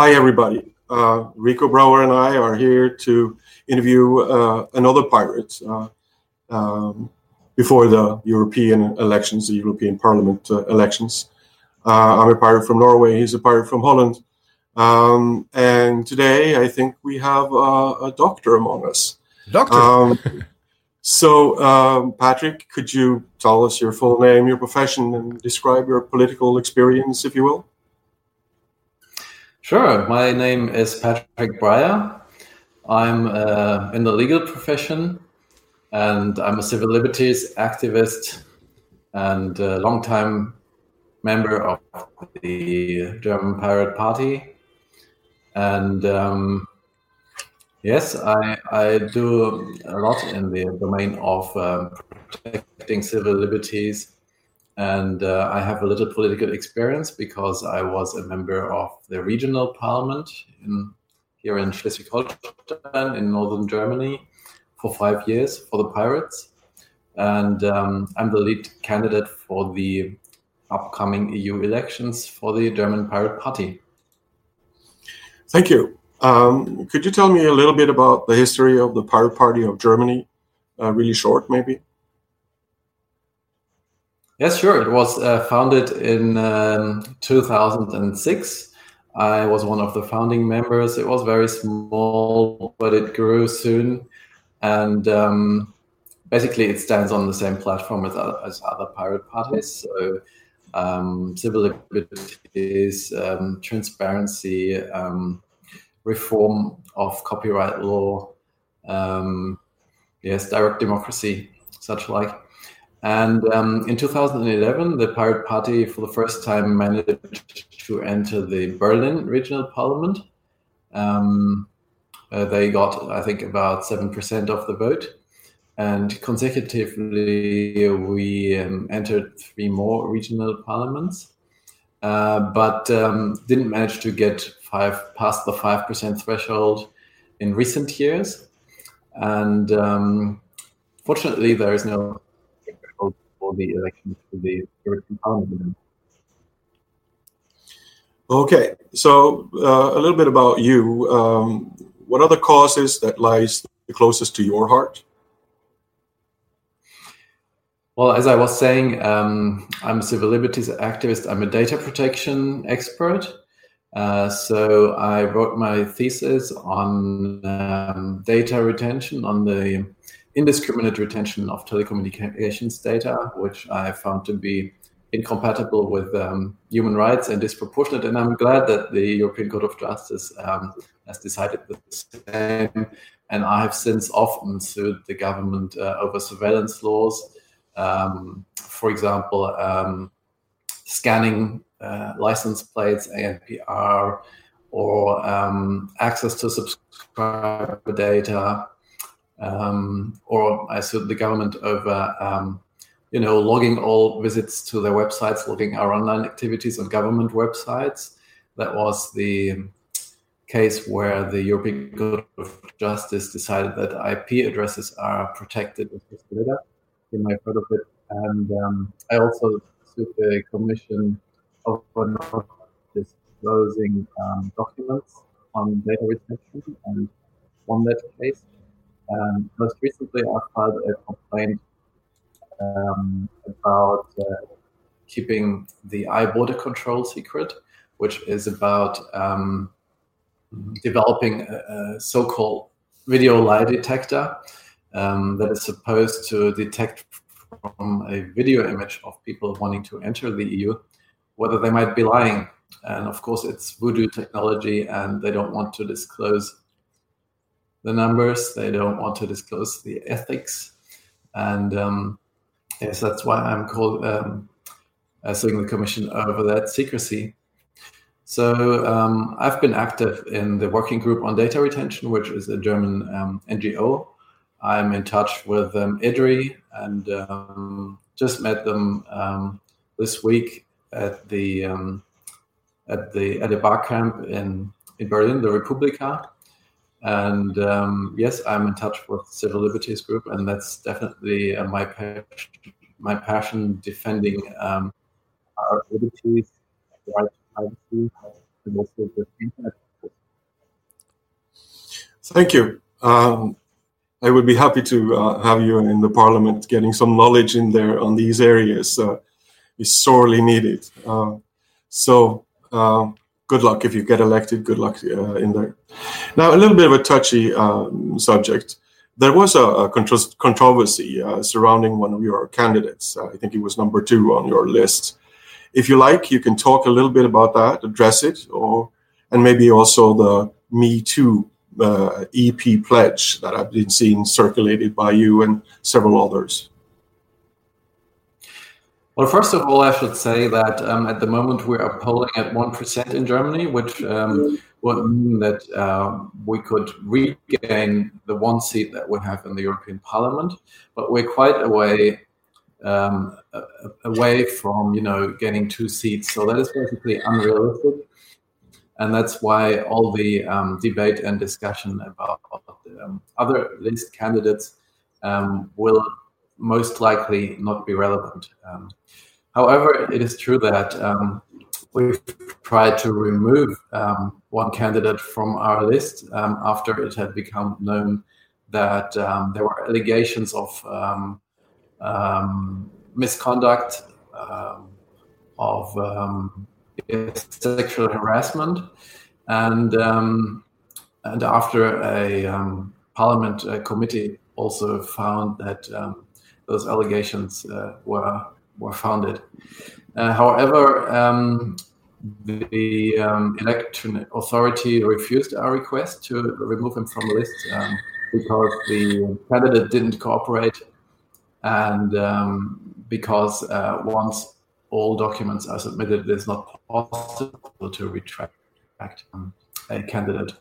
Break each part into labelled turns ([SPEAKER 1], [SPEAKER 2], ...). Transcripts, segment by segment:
[SPEAKER 1] Hi, everybody. Uh, Rico Brouwer and I are here to interview uh, another pirate uh, um, before the European elections, the European Parliament uh, elections. Uh, I'm a pirate from Norway, he's a pirate from Holland. Um, and today I think we have a doctor among us.
[SPEAKER 2] Doctor? Um,
[SPEAKER 1] so, um, Patrick, could you tell us your full name, your profession, and describe your political experience, if you will?
[SPEAKER 3] Sure. My name is Patrick Breyer. I'm uh, in the legal profession and I'm a civil liberties activist and a longtime member of the German Pirate Party. And um, yes, I, I do a lot in the domain of um, protecting civil liberties and uh, I have a little political experience because I was a member of the regional parliament in, here in Schleswig-Holstein in northern Germany for five years for the Pirates, and um, I'm the lead candidate for the upcoming EU elections for the German Pirate Party.
[SPEAKER 1] Thank you. Um, could you tell me a little bit about the history of the Pirate Party of Germany? Uh, really short, maybe.
[SPEAKER 3] Yes, sure. It was uh, founded in um, 2006. I was one of the founding members. It was very small, but it grew soon. And um, basically, it stands on the same platform as, as other pirate parties. So, um, civil liberties, um, transparency, um, reform of copyright law, um, yes, direct democracy, such like. And um, in 2011, the Pirate Party, for the first time, managed to enter the Berlin regional parliament. Um, uh, they got, I think, about 7% of the vote. And consecutively, we um, entered three more regional parliaments, uh, but um, didn't manage to get five past the 5% threshold in recent years. And um, fortunately, there is no for the election to the European Parliament.
[SPEAKER 1] Okay, so uh, a little bit about you. Um, what are the causes that lies the closest to your heart?
[SPEAKER 3] Well, as I was saying, um, I'm a civil liberties activist. I'm a data protection expert. Uh, so I wrote my thesis on um, data retention on the indiscriminate retention of telecommunications data, which I found to be incompatible with um, human rights and disproportionate. And I'm glad that the European Court of Justice um, has decided the same. And I have since often sued the government uh, over surveillance laws. Um, for example, um, scanning uh, license plates, ANPR, or um, access to subscriber data, um, or I sued the government over, um, you know, logging all visits to their websites, logging our online activities on government websites. That was the case where the European Court of Justice decided that IP addresses are protected. You might heard of it. And um, I also sued the Commission over not disclosing um, documents on data retention and won that case. Um, most recently, I filed a complaint um, about uh, keeping the iBorderCtrl secret, which is about um, developing a, a, so-called video lie detector um, that is supposed to detect from a video image of people wanting to enter the EU whether they might be lying. And of course, it's voodoo technology, and they don't want to disclose the numbers. They don't want to disclose the ethics, and um, yes, that's why I'm called um, suing the commission over that secrecy. So um, I've been active in the working group on data retention, which is a German um, NGO. I'm in touch with um, EDRi and um, just met them um, this week at the um, at the at a Barcamp in in Berlin, the re:publica, and um, yes, I'm in touch with Civil Liberties Group, and that's definitely uh, my passion, my passion defending um, our liberties, right to privacy, and also the internet
[SPEAKER 1] Thank you. Um, I would be happy to uh, have you in the parliament getting some knowledge in there on these areas. Uh, is sorely needed. Uh, so uh, good luck if you get elected. Good luck uh, in there. Now, a little bit of a touchy um, subject. There was a, a controversy uh, surrounding one of your candidates. I think he was number two on your list. If you like, you can talk a little bit about that, address it, or and maybe also the Me Too uh, EP pledge that I've been seeing circulated by you and several others?
[SPEAKER 3] Well, first of all, I should say that um, at the moment we are polling at 1% in Germany, which um, would mean that uh, we could regain the one seat that we have in the European Parliament, but we're quite away um, away from you know getting two seats. So that is basically unrealistic and that's why all the um, debate and discussion about um, other list candidates will most likely not be relevant. Um, however, it is true that um, we've tried to remove um, one candidate from our list after it had become known that there were allegations of misconduct, of sexual harassment, and um, and after a um, parliament uh, committee also found that um, those allegations uh, were were founded. Uh, however, um, the um, election authority refused our request to remove him from the list um, because the candidate didn't cooperate and because uh, once all documents are submitted, it is not possible to retract um, a candidate.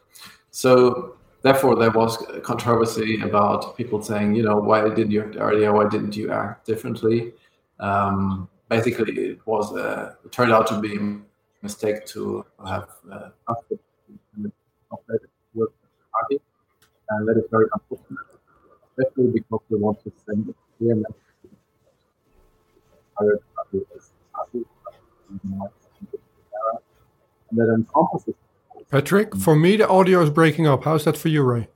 [SPEAKER 3] So therefore, there was a controversy about people saying, you know, why didn't you act earlier? Why didn't you act differently? Um, basically, it was uh, it turned out to be a mistake to have uh, party, and that is very unfortunate, especially because we want to send a clear message
[SPEAKER 2] and that encompasses. Patrick, for me, the audio is breaking up. How's that for you, Ray?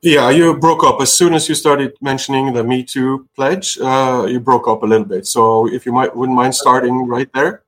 [SPEAKER 1] Yeah, you broke up as soon as you started mentioning the Me Too pledge. Uh, you broke up a little bit. So, if you might wouldn't mind starting right there.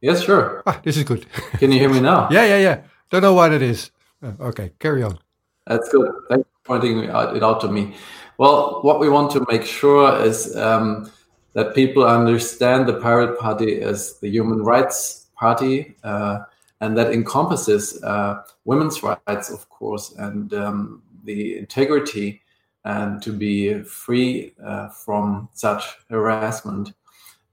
[SPEAKER 3] Yes, sure.
[SPEAKER 2] Ah, this is good.
[SPEAKER 3] Can you hear me now?
[SPEAKER 2] yeah, yeah, yeah. Don't know what it is. Uh, okay, carry on.
[SPEAKER 3] That's good. Thanks for pointing it out to me. Well, what we want to make sure is um, that people understand the Pirate Party as the human rights party, uh, and that encompasses uh, women's rights, of course, and um, the integrity and to be free uh, from such harassment.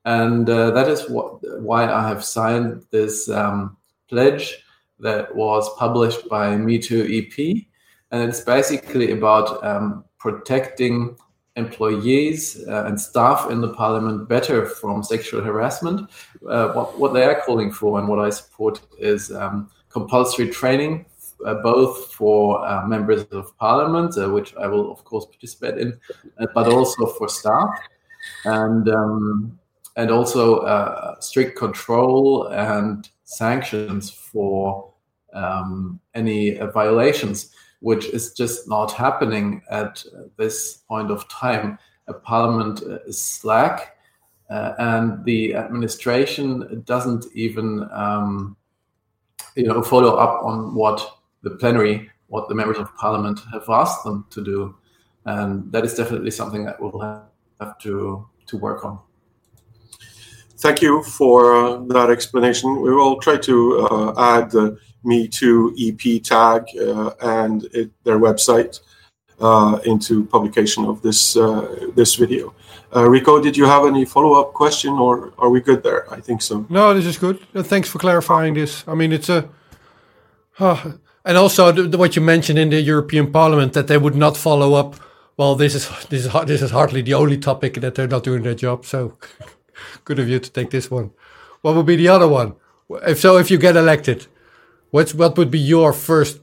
[SPEAKER 3] And uh, that is what, why I have signed this um, pledge that was published by Me Too EP. And it's basically about um, protecting employees uh, and staff in the parliament better from sexual harassment. Uh, what, what, they are calling for and what I support is um, compulsory training, uh, both for uh, members of parliament, uh, which I will, of course, participate in, uh, but also for staff. And, um, and also strict control and sanctions for um, any violations which is just not happening at this point of time. A parliament is slack, uh, and the administration doesn't even, um, you know, follow up on what the plenary, what the members of parliament have asked them to do, and that is definitely something that we'll have to to work on.
[SPEAKER 1] Thank you for uh, that explanation. We will try to uh, add Me Too EP tag uh, and it, their website uh, into publication of this uh, this video. Rico, did you have any follow up question, or are we good there? I think so.
[SPEAKER 2] No, this is good. thanks for clarifying this. I mean, it's a. and also, the, the, what you mentioned in the European Parliament that they would not follow up. Well, this is this is this is hardly the only topic that they're not doing their job. So. Good of you to take this one. What would be the other one? If so, if you get elected, what's what would be your first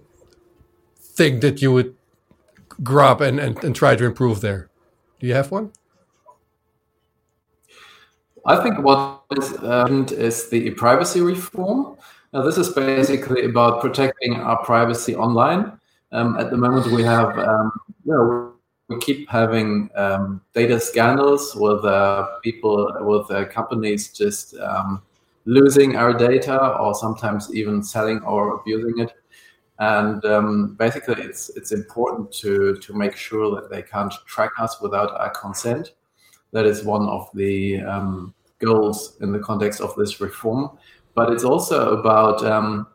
[SPEAKER 2] thing that you would grab and, and, and try to improve there? Do you have one?
[SPEAKER 3] I think what is um, is the privacy reform. Now, this is basically about protecting our privacy online. Um, at the moment, we have, um, you know, we keep having um, data scandals with uh, people, with uh, companies just um, losing our data or sometimes even selling or abusing it. And um, basically, it's it's important to to make sure that they can't track us without our consent. That is one of the um, goals in the context of this reform. But it's also about um,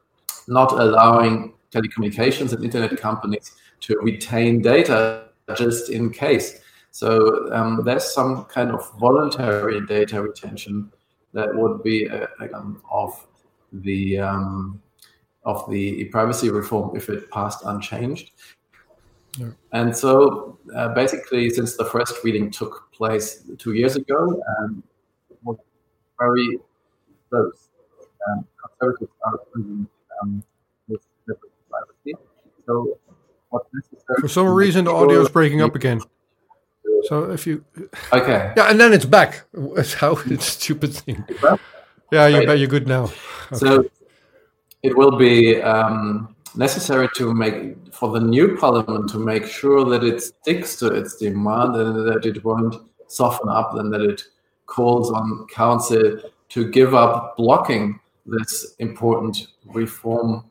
[SPEAKER 3] not allowing telecommunications and internet companies to retain data just in case. So um, there's some kind of voluntary data retention that would be uh, um, of the um, of the privacy reform if it passed unchanged. Yeah. And so, uh, basically, since the first reading took place two years ago, um, was very close. Um, conservatives are um, this privacy. So, what's necessary?
[SPEAKER 2] For some reason, the audio is breaking up again. So if you
[SPEAKER 3] okay,
[SPEAKER 2] yeah, and then it's back. It's how it's stupid thing. Yeah, you bet you're good now.
[SPEAKER 3] Okay. So it will be um, necessary to make for the new parliament to make sure that it sticks to its demand and that it won't soften up and that it calls on council to give up blocking this important reform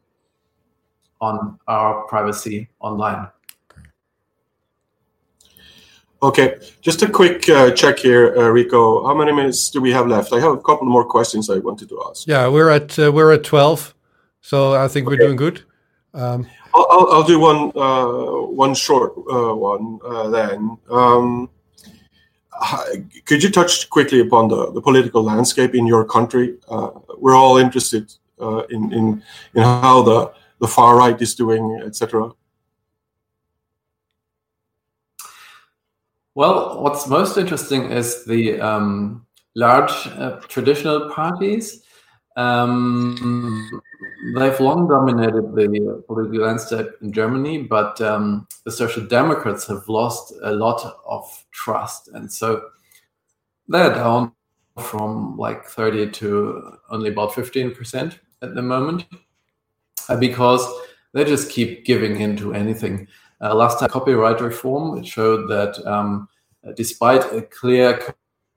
[SPEAKER 3] on our privacy online.
[SPEAKER 1] Okay, just a quick uh, check here, uh, Rico. How many minutes do we have left? I have a couple more questions I wanted to ask.
[SPEAKER 2] Yeah, we're at uh, we're at twelve, so I think okay. we're doing good. Um,
[SPEAKER 1] I'll, I'll, I'll, do one uh, one short uh, one uh, then. Um, could you touch quickly upon the, the political landscape in your country? we're all interested in, in in how the the far right is doing, etc.
[SPEAKER 3] Well, what's most interesting is the um, large uh, traditional parties. Um, they've long dominated the political landscape in Germany, but um, the Social Democrats have lost a lot of trust. And so they're down from like 30 to only about 15% at the moment uh, because they just keep giving in to anything. Uh, last time copyright reform, it showed that um, despite a clear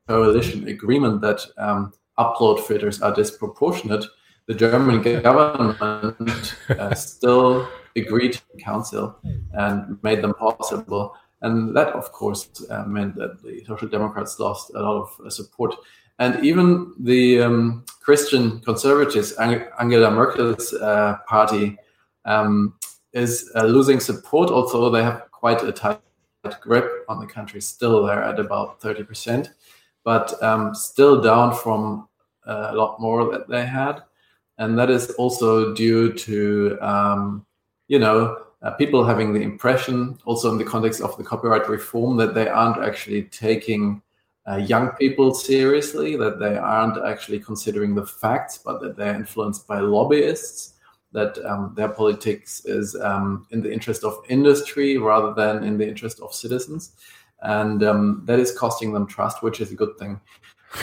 [SPEAKER 3] coalition agreement that um, upload filters are disproportionate, the German government uh, still agreed in council and made them possible. And that, of course, uh, meant that the Social Democrats lost a lot of uh, support. And even the um, Christian conservatives, Angela Merkel's uh, party, um, is uh, losing support, although they have quite a tight grip on the country. Still there at about 30%, but um, still down from uh, a lot more that they had. And that is also due to, um, you know, uh, people having the impression, also in the context of the copyright reform, that they aren't actually taking uh, young people seriously, that they aren't actually considering the facts, but that they're influenced by lobbyists that um, their politics is um, in the interest of industry rather than in the interest of citizens. And um, that is costing them trust, which is a good thing.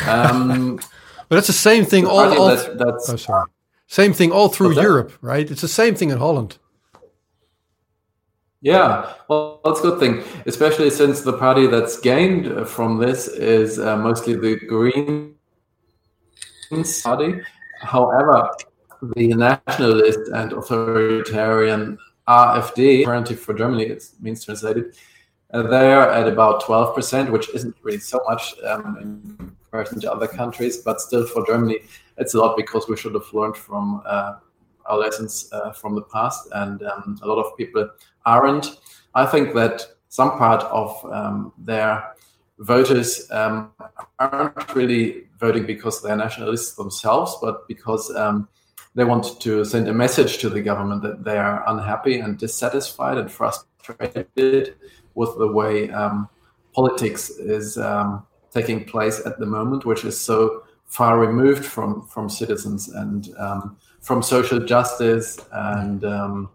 [SPEAKER 3] Um,
[SPEAKER 2] but it's the same thing all, all that, that's, oh, sorry. Same thing all through Europe, right? It's the same thing in Holland.
[SPEAKER 3] Yeah, well, that's a good thing, especially since the party that's gained from this is uh, mostly the Green party. However, the nationalist and authoritarian AfD, Alternative for Germany, it means translated, uh, they're at about 12%, which isn't really so much um, in comparison to other countries, but still for Germany, it's a lot because we should have learned from uh, our lessons uh, from the past, and um, a lot of people aren't. I think that some part of um, their voters um, aren't really voting because they're nationalists themselves, but because um, they want to send a message to the government that they are unhappy and dissatisfied and frustrated with the way um, politics is um, taking place at the moment, which is so far removed from from citizens and um, from social justice and um,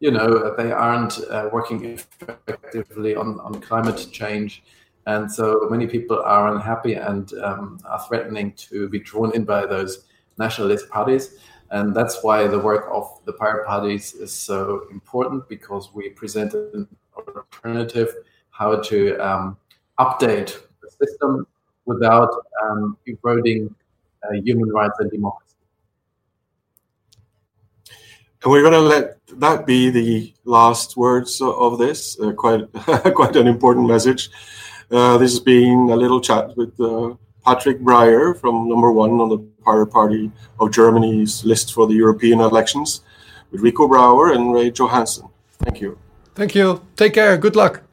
[SPEAKER 3] you know they aren't uh, working effectively on, on climate change. And so many people are unhappy and um, are threatening to be drawn in by those nationalist parties And that's why the work of the Pirate Parties is so important because we present an alternative how to um, update the system without um, eroding uh, human rights and democracy.
[SPEAKER 1] And we're going to let that be the last words of this. Uh, quite, quite an important message. Uh, this has been a little chat with uh, Patrick Breyer from number one on the Pirate Party of Germany's list for the European elections, with Rico Brouwer and Ray Johansson. Thank you.
[SPEAKER 2] Thank you. Take care. Good luck.